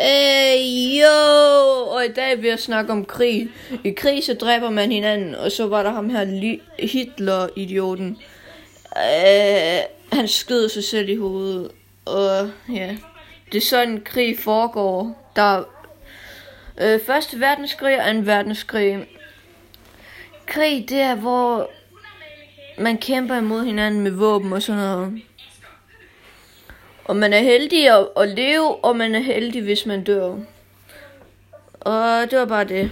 Øh, jo, og i dag vil jeg snakke om krig. I krig så dræber man hinanden, og så var der ham her Hitler-idioten. Øh, han skød sig selv i hovedet, og ja, det er sådan krig foregår. Der øh, Første verdenskrig og anden verdenskrig. Krig, det er, hvor man kæmper imod hinanden med våben og sådan noget. Og man er heldig at, at leve, og man er heldig, hvis man dør. Og det var bare det.